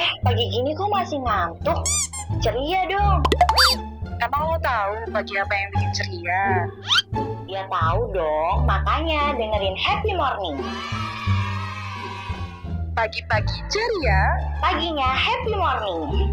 Eh, pagi gini kok masih ngantuk? Ceria dong. Emang lo tahu pagi apa yang bikin ceria? Ya tahu dong, makanya dengerin Happy Morning. Pagi-pagi ceria, Paginya Happy Morning.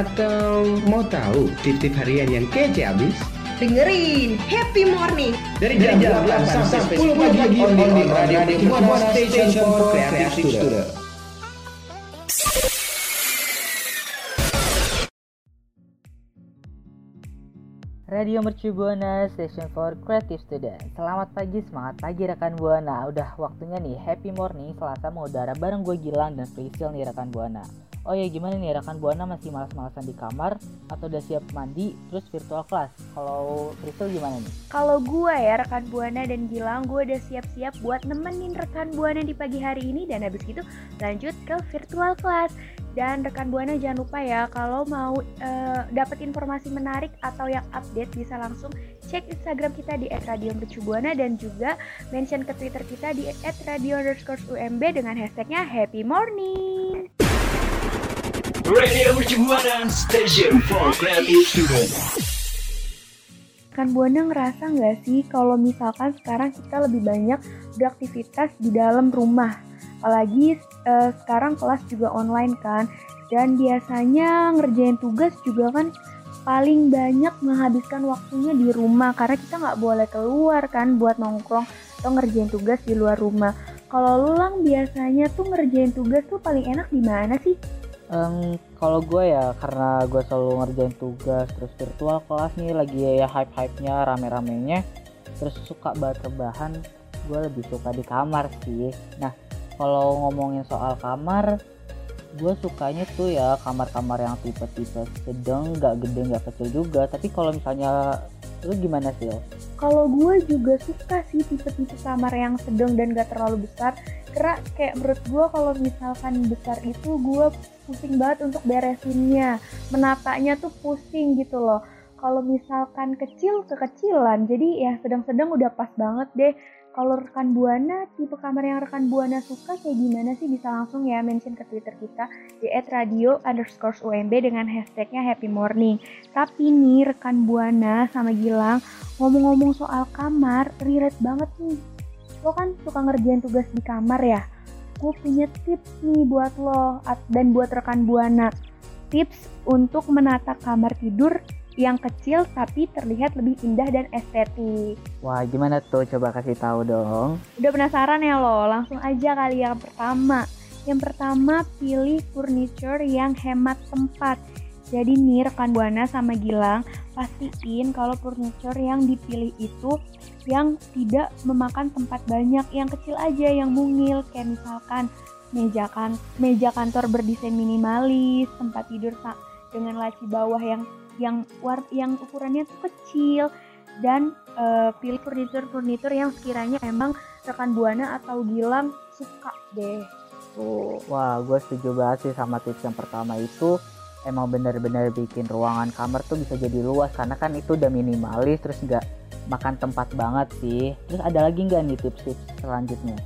Atau mau tahu tip-tip harian yang kece abis? Dengerin Happy Morning Dari jam 8 sampai 10 pagi on the Radio Station for Creative Student. Radio Mercu Buana Station for Creative Student. Selamat pagi, semangat pagi rekan Buana. Udah waktunya nih Happy Morning Selasa mengudara bareng gue Gilang dan Priscil nih rekan Buana. Oh ya gimana nih rekan Buana masih malas-malasan di kamar atau udah siap mandi terus virtual class? Kalau Priscil gimana nih? Kalau gue ya rekan Buana dan Gilang, gue udah siap-siap buat nemenin rekan Buana di pagi hari ini dan habis itu lanjut ke virtual class. Dan rekan Buana jangan lupa ya kalau mau eh, dapat informasi menarik atau yang update bisa langsung cek Instagram kita di @radiomercubuana dan juga mention ke Twitter kita di @radio_umb dengan hashtagnya Happy Morning. Radio Percubuana Station for Creative. Kan Buana ngerasa nggak sih kalau misalkan sekarang kita lebih banyak beraktivitas di dalam rumah? Apalagi eh, sekarang kelas juga online kan, dan biasanya ngerjain tugas juga kan paling banyak menghabiskan waktunya di rumah karena kita nggak boleh keluar kan buat nongkrong atau ngerjain tugas di luar rumah. Kalau lu lang biasanya tuh ngerjain tugas tuh paling enak di mana sih? Em, kalau gue ya karena gue selalu ngerjain tugas terus virtual kelas nih lagi ya hype-hype-nya rame-ramenya terus suka banget rebahan gue lebih suka di kamar sih. Nah kalau ngomongin soal kamar gue sukanya tuh ya kamar-kamar yang tipe-tipe sedang nggak gede nggak kecil juga. Tapi kalau misalnya lu gimana sih Kalau gue juga suka sih tipe-tipe kamar yang sedang dan gak terlalu besar. Karena kayak menurut gue kalau misalkan besar itu gue pusing banget untuk beresinnya Menatanya tuh pusing gitu loh Kalau misalkan kecil kekecilan jadi ya sedang-sedang udah pas banget deh kalau rekan Buana, tipe kamar yang rekan Buana suka kayak gimana sih bisa langsung ya mention ke Twitter kita di @radio underscore UMB dengan hashtagnya Happy Morning. Tapi nih rekan Buana sama Gilang ngomong-ngomong soal kamar, relate banget nih. Lo kan suka ngerjain tugas di kamar ya? Gue punya tips nih buat lo dan buat rekan Buana. Tips untuk menata kamar tidur yang kecil tapi terlihat lebih indah dan estetik. wah gimana tuh coba kasih tahu dong Udah penasaran ya lo? Langsung aja kali yang pertama. Yang pertama pilih furniture yang hemat tempat. Jadi nih rekan Buana sama Gilang pastiin kalau furniture yang dipilih itu yang tidak memakan tempat banyak, yang kecil aja, yang mungil kayak misalkan meja kan meja kantor berdesain minimalis, tempat tidur dengan laci bawah yang yang war yang ukurannya tuh kecil dan eh, pilih furniture-furniture yang sekiranya emang rekan Buana atau Gilang suka deh. Tuh. Wah, gue setuju banget sih sama tips yang pertama itu emang bener-bener bikin ruangan kamar tuh bisa jadi luas karena kan itu udah minimalis terus nggak makan tempat banget sih. Terus ada lagi nggak nih tips-tips selanjutnya?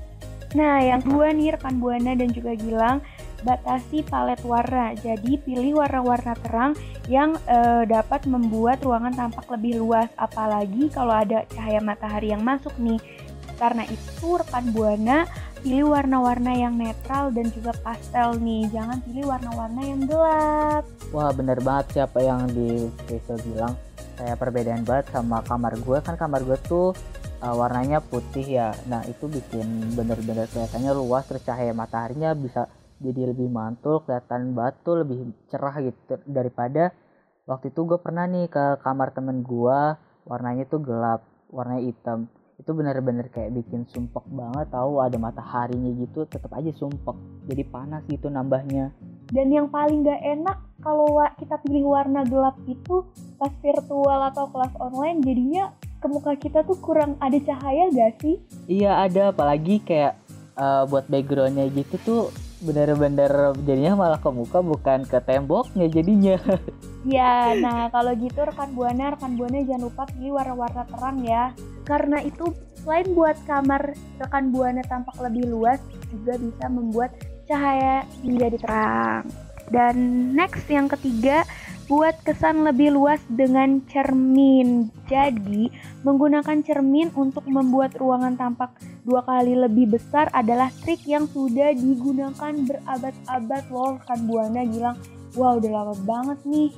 Nah, yang kedua nih rekan Buana dan juga Gilang, batasi palet warna. Jadi pilih warna-warna terang yang eh, dapat membuat ruangan tampak lebih luas, apalagi kalau ada cahaya matahari yang masuk nih. Karena itu rekan Buana pilih warna-warna yang netral dan juga pastel nih. Jangan pilih warna-warna yang gelap. Wah, bener banget siapa yang di Rizal bilang. Kayak perbedaan banget sama kamar gue kan kamar gue tuh uh, warnanya putih ya. Nah itu bikin bener-bener kelihatannya luas terus cahaya mataharinya bisa jadi lebih mantul kelihatan batu lebih cerah gitu daripada waktu itu gue pernah nih ke kamar temen gue warnanya tuh gelap warnanya hitam itu bener-bener kayak bikin sumpek banget tahu ada mataharinya gitu tetap aja sumpek jadi panas gitu nambahnya Dan yang paling gak enak kalau kita pilih warna gelap itu pas virtual atau kelas online jadinya ke muka kita tuh kurang ada cahaya gak sih? Iya ada apalagi kayak eh, buat backgroundnya gitu tuh bener-bener jadinya malah ke muka bukan ke temboknya jadinya. Ya, nah kalau gitu rekan buana, rekan buana jangan lupa pilih warna-warna terang ya. Karena itu selain buat kamar rekan buana tampak lebih luas, juga bisa membuat cahaya menjadi terang. Dan next yang ketiga, buat kesan lebih luas dengan cermin. Jadi, menggunakan cermin untuk membuat ruangan tampak dua kali lebih besar adalah trik yang sudah digunakan berabad-abad loh rekan buana Gilang. Wah udah lama banget nih.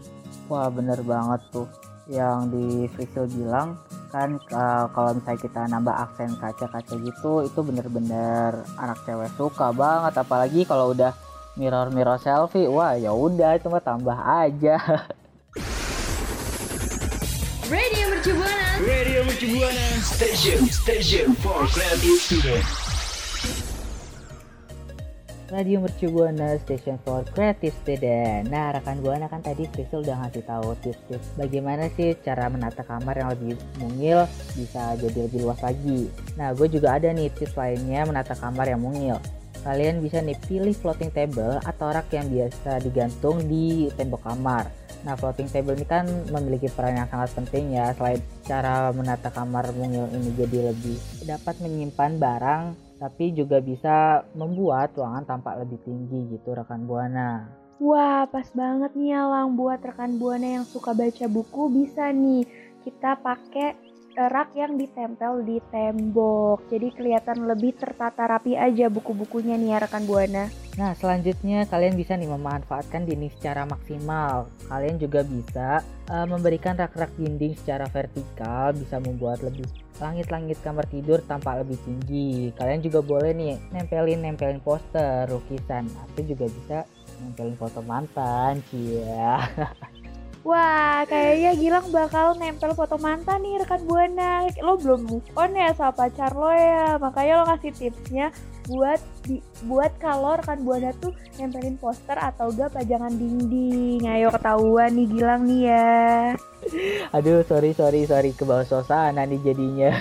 Wah bener banget tuh yang di Frisil bilang kan eh, kalau misalnya kita nambah aksen kaca-kaca gitu itu bener-bener anak cewek suka banget. Apalagi kalau udah mirror mirror selfie wah ya udah itu mah tambah aja. Radio Mercu Buana Station Station for Creative Student Radio Mercu Buana Station for Creative Student. Nah, rekan Buana kan tadi Crystal udah ngasih tahu tips-tips bagaimana sih cara menata kamar yang lebih mungil bisa jadi lebih luas lagi. Nah, gue juga ada nih tips lainnya menata kamar yang mungil. Kalian bisa nih pilih floating table atau rak yang biasa digantung di tembok kamar. Nah, floating table ini kan memiliki peran yang sangat penting ya. Selain cara menata kamar mungil ini jadi lebih dapat menyimpan barang tapi juga bisa membuat ruangan tampak lebih tinggi gitu rekan buana. Wah, pas banget nih Alang buat rekan buana yang suka baca buku bisa nih kita pakai rak yang ditempel di tembok. Jadi kelihatan lebih tertata rapi aja buku-bukunya nih ya rekan buana. Nah selanjutnya kalian bisa nih memanfaatkan dinding secara maksimal. Kalian juga bisa eh, memberikan rak-rak dinding secara vertikal bisa membuat lebih langit-langit kamar tidur tampak lebih tinggi. Kalian juga boleh nih nempelin nempelin poster, lukisan atau juga bisa nempelin foto mantan, cia. Wah, kayaknya Gilang bakal nempel foto mantan nih rekan buana. Lo belum move on ya sama pacar lo ya. Makanya lo kasih tipsnya buat di, buat kalau rekan buana tuh nempelin poster atau gak pajangan dinding. Ayo ketahuan nih Gilang nih ya. Aduh, sorry, sorry, sorry ke bawah suasana nih jadinya.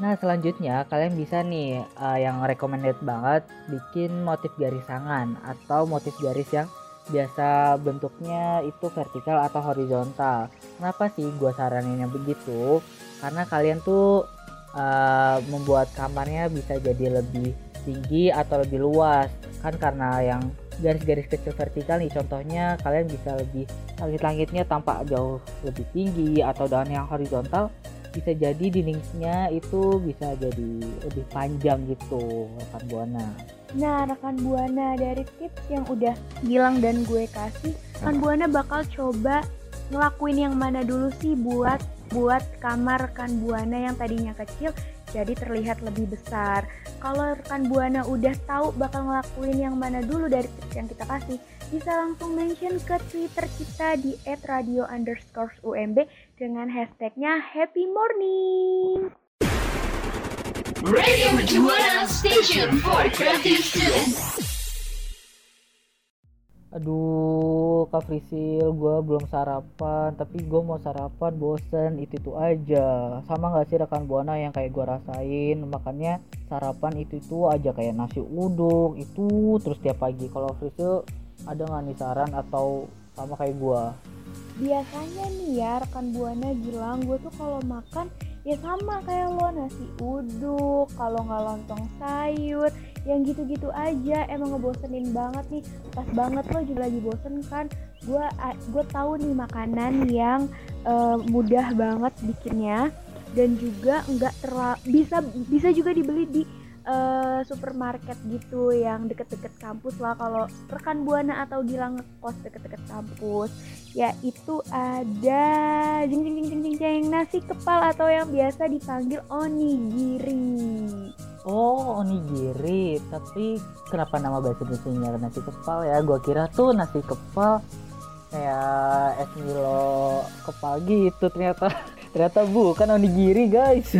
nah, selanjutnya kalian bisa nih eh, yang recommended banget bikin motif garis tangan atau motif garis yang biasa bentuknya itu vertikal atau horizontal. Kenapa sih gua saraninnya begitu? Karena kalian tuh eh, membuat kamarnya bisa jadi lebih tinggi atau lebih luas. Kan karena yang garis-garis kecil vertikal nih contohnya kalian bisa lebih langit-langitnya tampak jauh lebih tinggi atau dengan yang horizontal bisa jadi dindingnya itu bisa jadi lebih panjang gitu rekan buana. Nah, rekan Buana dari tips yang udah Gilang dan gue kasih, rekan Buana bakal coba ngelakuin yang mana dulu sih buat buat kamar rekan Buana yang tadinya kecil jadi terlihat lebih besar. Kalau rekan Buana udah tahu bakal ngelakuin yang mana dulu dari tips yang kita kasih, bisa langsung mention ke Twitter kita di @radio underscore UMB dengan hashtagnya Happy Morning. Radio Buana Station for Creative Student Aduh, Kak Frisil, gue belum sarapan, tapi gue mau sarapan bosen, itu itu aja. Sama gak sih rekan buana yang kayak gue rasain, makanya sarapan itu itu aja kayak nasi uduk, itu terus tiap pagi. Kalau Frisil ada nggak nih saran atau sama kayak gue? biasanya nih ya rekan buana bilang gue tuh kalau makan ya sama kayak lo nasi uduk kalau nggak lontong sayur yang gitu-gitu aja. Emang ngebosenin banget nih. Pas banget lo juga lagi bosen kan. Gue gue tahu nih makanan yang eh, mudah banget bikinnya. Dan juga nggak terlalu bisa bisa juga dibeli di eh, supermarket gitu yang deket-deket kampus lah kalau rekan buana atau Gilang kos deket-deket kampus yaitu ada jeng jeng jeng jeng jeng jeng nasi kepal atau yang biasa dipanggil onigiri. Oh, onigiri. Tapi kenapa nama bahasa Indonesia nasi kepal ya? Gua kira tuh nasi kepal kayak es Milo kepal gitu ternyata. Ternyata bukan onigiri, guys.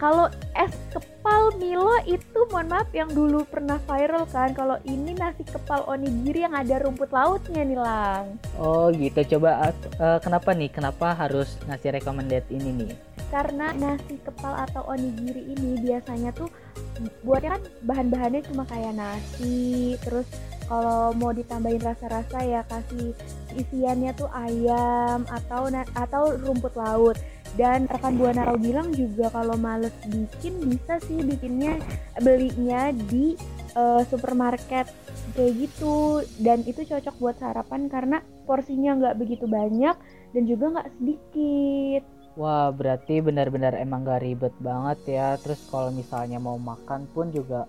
Kalau es kepal Milo itu mohon maaf yang dulu pernah viral kan. Kalau ini nasi kepal onigiri yang ada rumput lautnya nih Lang. Oh, gitu. Coba eh, kenapa nih? Kenapa harus ngasih recommended ini nih? Karena nasi kepal atau onigiri ini biasanya tuh buatnya kan bahan-bahannya cuma kayak nasi, terus kalau mau ditambahin rasa-rasa ya kasih isiannya tuh ayam atau atau rumput laut dan rekan buana Rau bilang juga kalau males bikin bisa sih bikinnya belinya di eh, supermarket kayak gitu dan itu cocok buat sarapan karena porsinya nggak begitu banyak dan juga nggak sedikit Wah, berarti benar-benar emang gak ribet banget ya. Terus kalau misalnya mau makan pun juga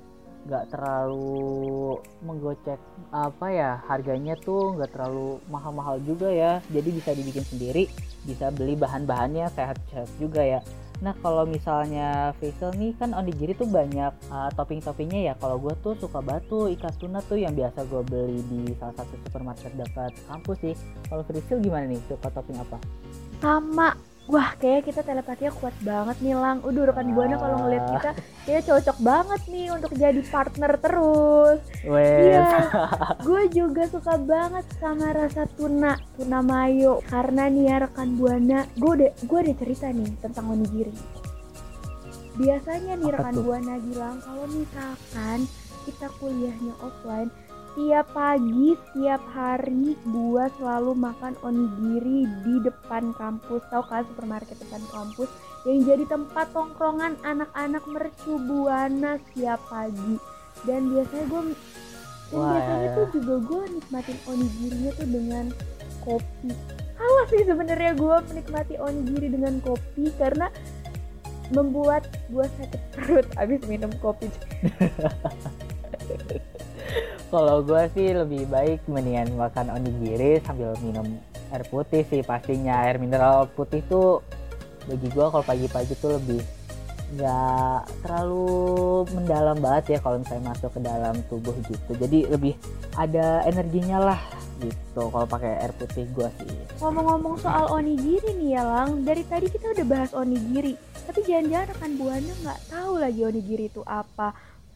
nggak terlalu menggocek apa ya harganya tuh nggak terlalu mahal-mahal juga ya. Jadi bisa dibikin sendiri bisa beli bahan-bahannya sehat-sehat juga ya. Nah kalau misalnya Faisal nih kan onigiri tuh banyak uh, topping-toppingnya ya. Kalau gue tuh suka batu ikan tuna tuh yang biasa gue beli di salah satu supermarket dekat kampus sih. Kalau Faisal gimana nih? Suka topping apa? Sama wah kayak kita telepatinya kuat banget nih lang udah rekan buana kalau ngeliat kita kayak cocok banget nih untuk jadi partner terus. Iya, gue juga suka banget sama rasa tuna, tuna mayo. Karena nih ya rekan buana, gue udah gue ada cerita nih tentang onigiri. Biasanya nih Apa rekan tuh? buana bilang kalau misalkan kita kuliahnya offline, tiap pagi, tiap hari gue selalu makan onigiri di depan kampus, tau kan supermarket depan kampus yang jadi tempat tongkrongan anak-anak mercu buana setiap pagi. Dan biasanya gue dan Wah. biasanya tuh juga gue nikmatin onigirinya tuh dengan kopi. Salah sih sebenarnya gue menikmati onigiri dengan kopi karena membuat gue sakit perut abis minum kopi. Kalau gue sih lebih baik mendingan makan onigiri sambil minum air putih sih pastinya. Air mineral putih tuh bagi gue kalau pagi-pagi tuh lebih nggak terlalu mendalam banget ya kalau misalnya masuk ke dalam tubuh gitu. Jadi lebih ada energinya lah gitu kalau pakai air putih gue sih. Ngomong-ngomong soal onigiri nih ya Lang, dari tadi kita udah bahas onigiri, tapi jangan-jangan rekan buana nggak tahu lagi onigiri itu apa,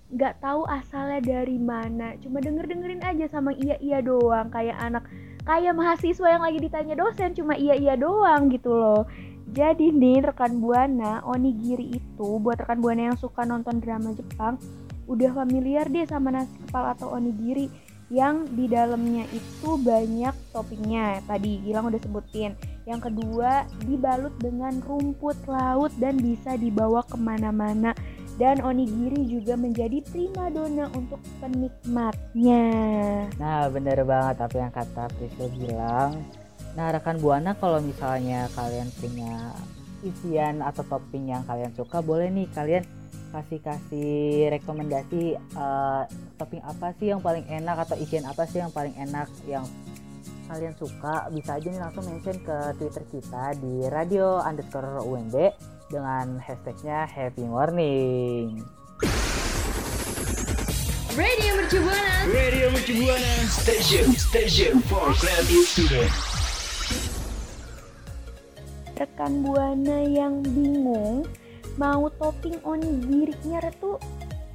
nggak tahu asalnya dari mana, cuma denger dengerin aja sama iya iya doang, kayak anak kayak mahasiswa yang lagi ditanya dosen cuma iya iya doang gitu loh. Jadi nih rekan buana, onigiri itu buat rekan buana yang suka nonton drama Jepang, udah familiar deh sama nasi kepal atau onigiri yang di dalamnya itu banyak toppingnya. Tadi Gilang udah sebutin. Yang kedua dibalut dengan rumput laut dan bisa dibawa ke mana-mana dan onigiri juga menjadi primadona untuk penikmatnya. Nah bener banget apa yang kata Priscil bilang. Nah rekan Buana kalau misalnya kalian punya isian atau topping yang kalian suka boleh nih kalian kasih-kasih rekomendasi eh, topping apa sih yang paling enak atau isian apa sih yang paling enak yang kalian suka. Bisa aja nih langsung mention ke Twitter kita di radio underscore UNB dengan hashtagnya Happy Morning. Radio Mercu Buana. Radio Mercu Buana Station Station for creative student rekan buana yang bingung mau topping onigirinya tuh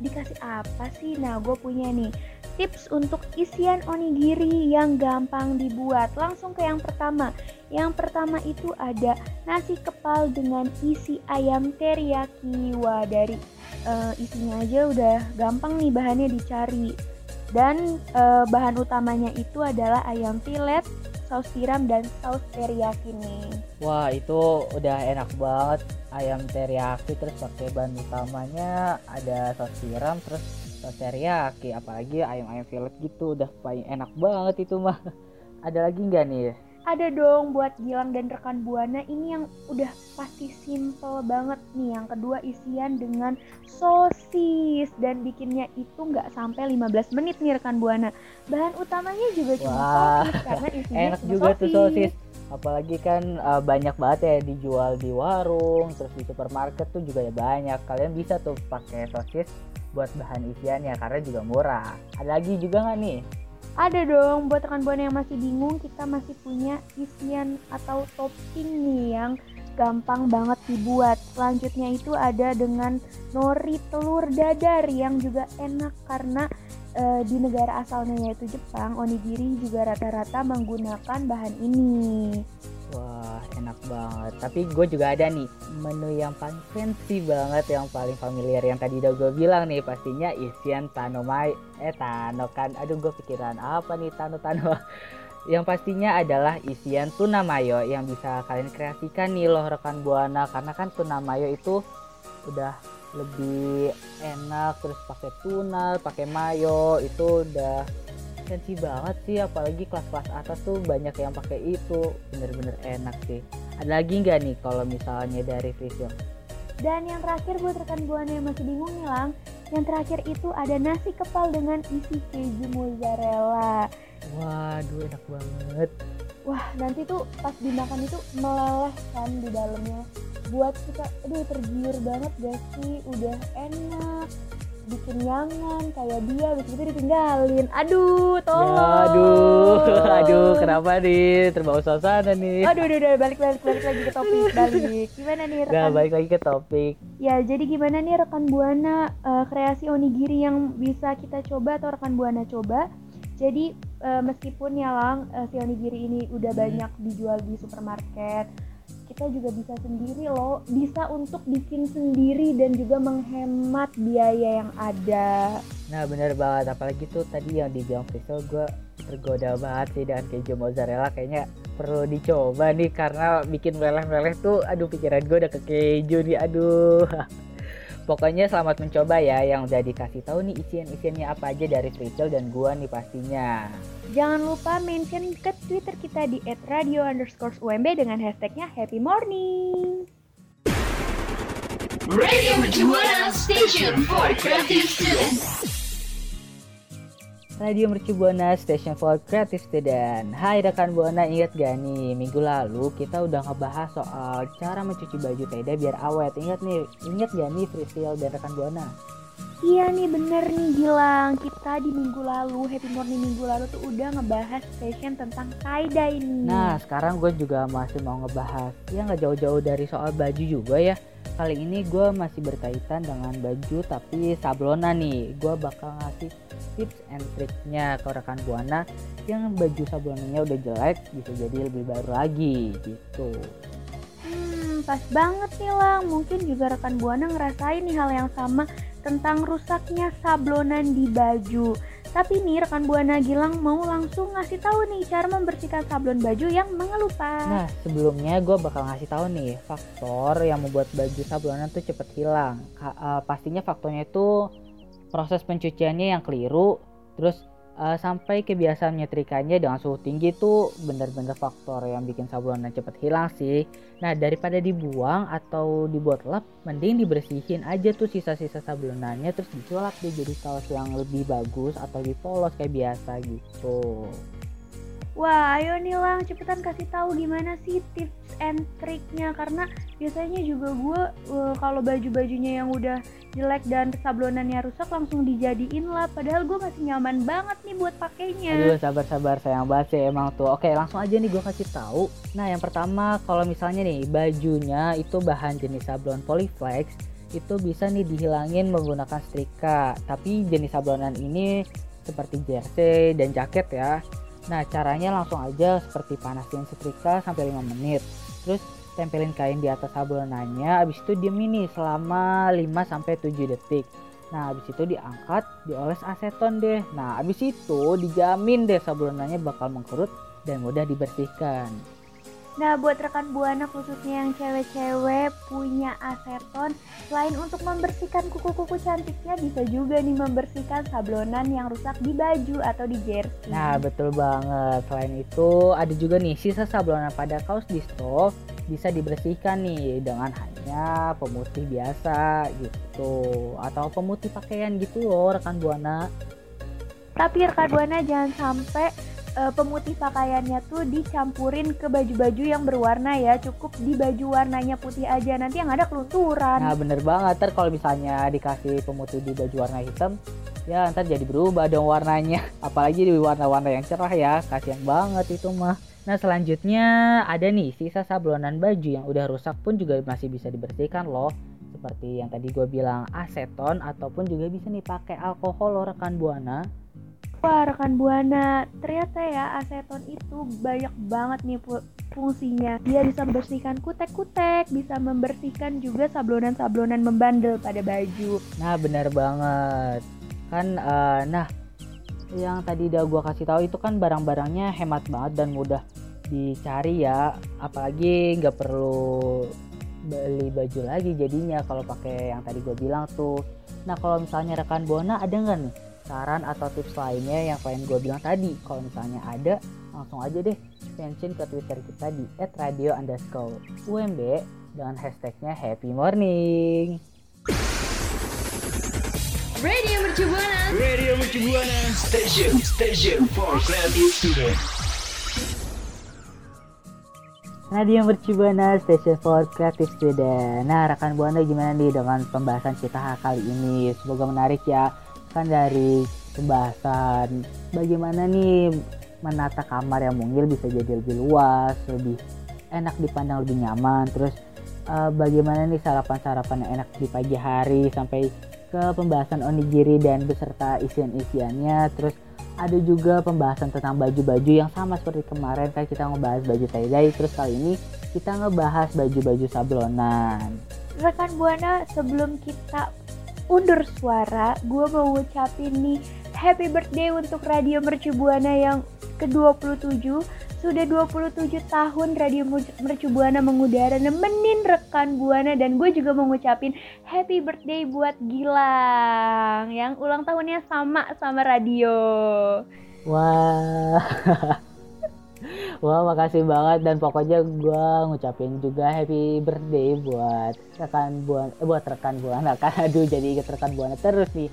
dikasih apa sih? Nah gue punya nih tips untuk isian onigiri yang gampang dibuat. Langsung ke yang pertama yang pertama itu ada nasi kepal dengan isi ayam teriyaki. Wah dari eh, isinya aja udah gampang nih bahannya dicari. Dan eh, bahan utamanya itu adalah ayam filet saus tiram dan saus teriyaki nih. Wah itu udah enak banget. Ayam teriyaki terus pakai bahan utamanya ada saus tiram terus saus teriyaki. Apalagi ayam ayam fillet gitu udah paling enak banget itu mah. Ada lagi nggak nih ada dong buat Gilang dan rekan Buana ini yang udah pasti simple banget nih. Yang kedua isian dengan sosis dan bikinnya itu nggak sampai 15 menit nih rekan Buana. Bahan utamanya juga cuma Wah, sosis karena isinya enak cuma juga tuh sosis. Apalagi kan eh, banyak banget ya dijual di warung terus di supermarket tuh juga ya banyak. Kalian bisa tuh pakai sosis buat bahan isiannya karena juga murah. Ada lagi juga nggak nih Ada dong, buat rekan buana yang masih bingung, kita masih punya isian atau topping nih yang gampang banget dibuat. Selanjutnya itu ada dengan nori telur dadar yang juga enak karena eh, di negara asalnya yaitu Jepang, onigiri juga rata-rata menggunakan bahan ini. Wah enak banget. Tapi gue juga ada nih menu yang paling fancy banget, yang paling familiar yang tadi udah gue bilang nih pastinya isian tanomai eh tanokan. Aduh gue pikiran apa nih tano tano. Yang pastinya adalah isian tuna mayo yang bisa kalian kreasikan nih loh rekan buana karena kan tuna mayo itu udah lebih enak terus pakai tuna, pakai mayo itu udah fancy banget sih apalagi kelas-kelas atas tuh banyak yang pakai itu bener-bener enak sih ada lagi nggak nih kalau misalnya dari Frisil Dan yang terakhir buat rekan buana yang masih bingung nih Lang, yang terakhir itu ada nasi kepal dengan isi keju mozzarella. waduh enak banget Wah, nanti tuh pas dimakan itu meleleh kan di dalamnya. Buat kita, aduh tergiur banget gak sih? Udah enak, bikin nyangan kayak dia, habis itu ditinggalin. Aduh, ya, tolong. aduh aduh kenapa nih terbawa suasana nih Aduh, aduh, aduh, balik, balik, balik lagi ke topik, balik. Gimana nih Udah rekan? balik lagi ke topik Ya, jadi gimana nih rekan Buana eh, kreasi onigiri yang bisa kita coba atau rekan Buana coba? Jadi eh, meskipun ya Lang, eh, si onigiri ini udah Hmm. banyak dijual di supermarket, kita juga bisa sendiri loh, bisa untuk bikin sendiri dan juga menghemat biaya yang ada. Nah bener banget. Apalagi tuh tadi yang dibilang Frisil gue tergoda banget sih dengan keju mozzarella. Kayaknya perlu dicoba nih karena bikin meleleh-meleleh tuh aduh pikiran gue udah ke keju nih aduh Pokoknya selamat mencoba ya yang udah dikasih tahu nih isian-isiannya apa aja dari Frisil dan gua nih pastinya. Jangan lupa mention ke Twitter kita di @radio underscore UMB dengan hashtagnya Happy Morning. Radio Mercubuana Station for Creative Students. Radio Mercu Buana Station for Creative Student. Hai rekan Buana, ingat gak nih minggu lalu kita udah ngebahas soal cara mencuci baju Teda biar awet. Ingat nih, ingat gak nih Frisil dan rekan Buana? Iya nih bener nih Gilang Kita di minggu lalu Happy Morning minggu lalu tuh udah ngebahas session tentang tie-dye nih Nah sekarang gue juga masih mau ngebahas ya nggak jauh-jauh dari soal baju juga ya. Kali ini gue masih berkaitan dengan baju tapi sablonan nih. Gue bakal ngasih tips and triknya ke rekan buana yang baju sablonannya udah jelek bisa jadi lebih baru lagi gitu. Hmm pas banget nih Lang Mungkin juga rekan Buana ngerasain nih hal yang sama Tentang rusaknya sablonan di baju Tapi nih rekan Buana Gilang mau langsung ngasih tahu nih Cara membersihkan sablon baju yang mengelupas Nah sebelumnya gue bakal ngasih tahu nih faktor yang membuat baju sablonan tuh cepet hilang. Eh, pastinya faktornya itu proses pencuciannya yang keliru, terus eh, sampai kebiasaan nyetrikanya dengan suhu tinggi tuh bener-bener faktor yang bikin sablonan cepet hilang sih. Nah daripada dibuang atau dibuat lap, mending dibersihin aja tuh sisa-sisa sablonannya terus diculap deh jadi kaos yang lebih bagus atau lebih polos kayak biasa gitu. Wah, ayo nih Lang, cepetan kasih tahu gimana sih tips and triknya karena biasanya juga gue uh, kalau baju-bajunya yang udah jelek dan sablonannya rusak langsung dijadiin lah padahal gue masih nyaman banget nih buat pakainya. Aduh sabar-sabar sayang banget sih emang tuh. Oke langsung aja nih gue kasih tahu. Nah yang pertama kalau misalnya nih bajunya itu bahan jenis sablon polyflex itu bisa nih dihilangin menggunakan setrika. Tapi jenis sablonan ini seperti jersey dan jaket ya. Nah caranya langsung aja seperti panasin setrika sampai 5 menit. Terus tempelin kain di atas sablonannya. Abis itu diemin nih selama 5 sampai 7 detik. Nah, habis itu diangkat, dioles aseton deh. Nah, habis itu dijamin deh sablonannya bakal mengkerut dan mudah dibersihkan. Nah, buat rekan buana khususnya yang cewek-cewek punya aseton, selain untuk membersihkan kuku-kuku cantiknya, bisa juga nih membersihkan sablonan yang rusak di baju atau di jersey. Nah, betul banget. Selain itu, ada juga nih sisa sablonan pada kaos distro bisa dibersihkan nih dengan hanya pemutih biasa gitu atau pemutih pakaian gitu loh rekan buana. Tapi rekan buana jangan sampai eh, pemutih pakaiannya tuh dicampurin ke baju-baju yang berwarna ya. Cukup di baju warnanya putih aja. Nanti yang ada kelunturan. Nah bener banget, ntar kalau misalnya dikasih pemutih di baju warna hitam, ya ntar jadi berubah dong warnanya. Apalagi di warna-warna yang cerah ya, kasihan banget itu mah. Nah selanjutnya ada nih sisa sablonan baju yang udah rusak pun juga masih bisa dibersihkan loh. Seperti yang tadi gue bilang aseton ataupun juga bisa nih pakai alkohol loh rekan buana. Wah rekan buana, ternyata ya aseton itu banyak banget nih fu- fungsinya. Dia bisa membersihkan kutek-kutek, bisa membersihkan juga sablonan-sablonan membandel pada baju. Nah bener banget kan eh, nah yang tadi udah gua kasih tahu itu kan barang-barangnya hemat banget dan mudah dicari ya apalagi nggak perlu beli baju lagi jadinya kalau pakai yang tadi gue bilang tuh nah kalau misalnya rekan buana ada nggak nih saran atau tips lainnya yang pengen gue bilang tadi kalau misalnya ada langsung aja deh mention ke twitter kita di @radio underscore umb dengan hashtagnya happy morning Radio Mercu Buana. Radio Mercu Buana Station Station for creative student Radio Mercu Buana Station for Creative Student. Nah, rekan Buana gimana nih dengan pembahasan kita kali ini? Semoga menarik ya. Kan dari pembahasan bagaimana nih menata kamar yang mungil bisa jadi lebih luas, lebih enak dipandang, lebih nyaman. Terus eh, bagaimana nih sarapan-sarapan yang enak di pagi hari sampai ke pembahasan onigiri dan beserta isian-isiannya. Terus ada juga pembahasan tentang baju-baju yang sama seperti kemarin kan kita ngebahas baju tie-dye terus kali ini kita ngebahas baju-baju sablonan Rekan Buana, sebelum kita undur suara, gue mau ngucapin nih happy birthday untuk Radio Mercu Buana yang ke-27. Sudah 27 tahun Radio Mercu Buana mengudara nemenin rekan Buana dan gue juga mau ngucapin happy birthday buat Gilang yang ulang tahunnya sama sama radio. wah wah makasih banget. Dan pokoknya gua ngucapin juga happy birthday buat rekan buana eh, buat rekan buana kan? Aduh jadi inget rekan buana terus nih.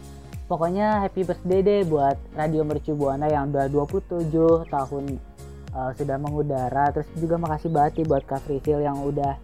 Pokoknya happy birthday deh buat Radio Mercu Buana yang udah 27 tahun uh, sudah mengudara. Terus juga makasih banget nih buat Kak Frisil yang udah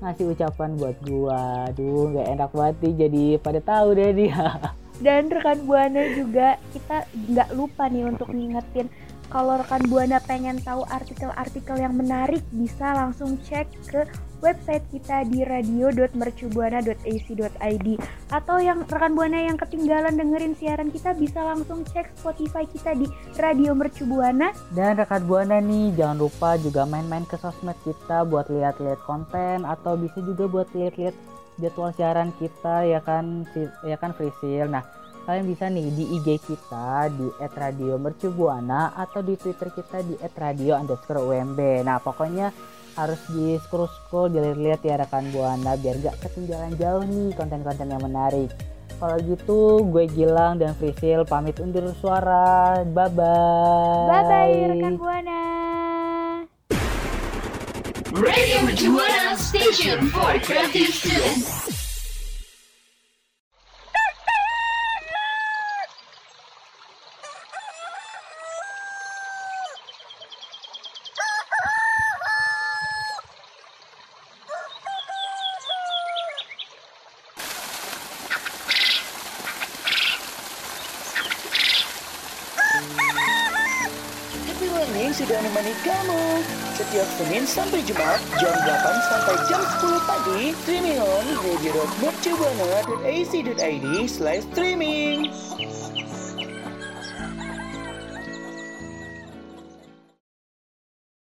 ngasih ucapan buat gua. Aduh nggak enak banget nih jadi pada tahu deh dia. Dan rekan Buana juga kita nggak lupa nih untuk ngingetin kalau rekan Buana pengen tahu artikel-artikel yang menarik bisa langsung cek ke website kita di radio.mercubuana.ac.id atau yang rekan Buana yang ketinggalan dengerin siaran kita bisa langsung cek Spotify kita di Radio Mercu Buana Dan rekan Buana nih jangan lupa juga main-main ke sosmed kita buat lihat-lihat konten atau bisa juga buat lihat-lihat jadwal siaran kita ya kan ya kan Frisil. Nah, kalian bisa nih di IG kita di @radiomercubuana atau di Twitter kita di @radio_umb. Nah, pokoknya harus di scroll scroll dilihat-lihat ya rekan buana biar gak ketinggalan jauh nih konten-konten yang menarik. Kalau gitu gue Gilang dan Frisil pamit undur suara. Bye bye. bye bye rekan Buana Radio Mercu Buana. Station for creative students. Happy Morning sudah menemani kamu Setiap Senin sampai Jumat Jam 8 sampai jam 10 pagi Streaming on radio.mercubuana.ac.id slash streaming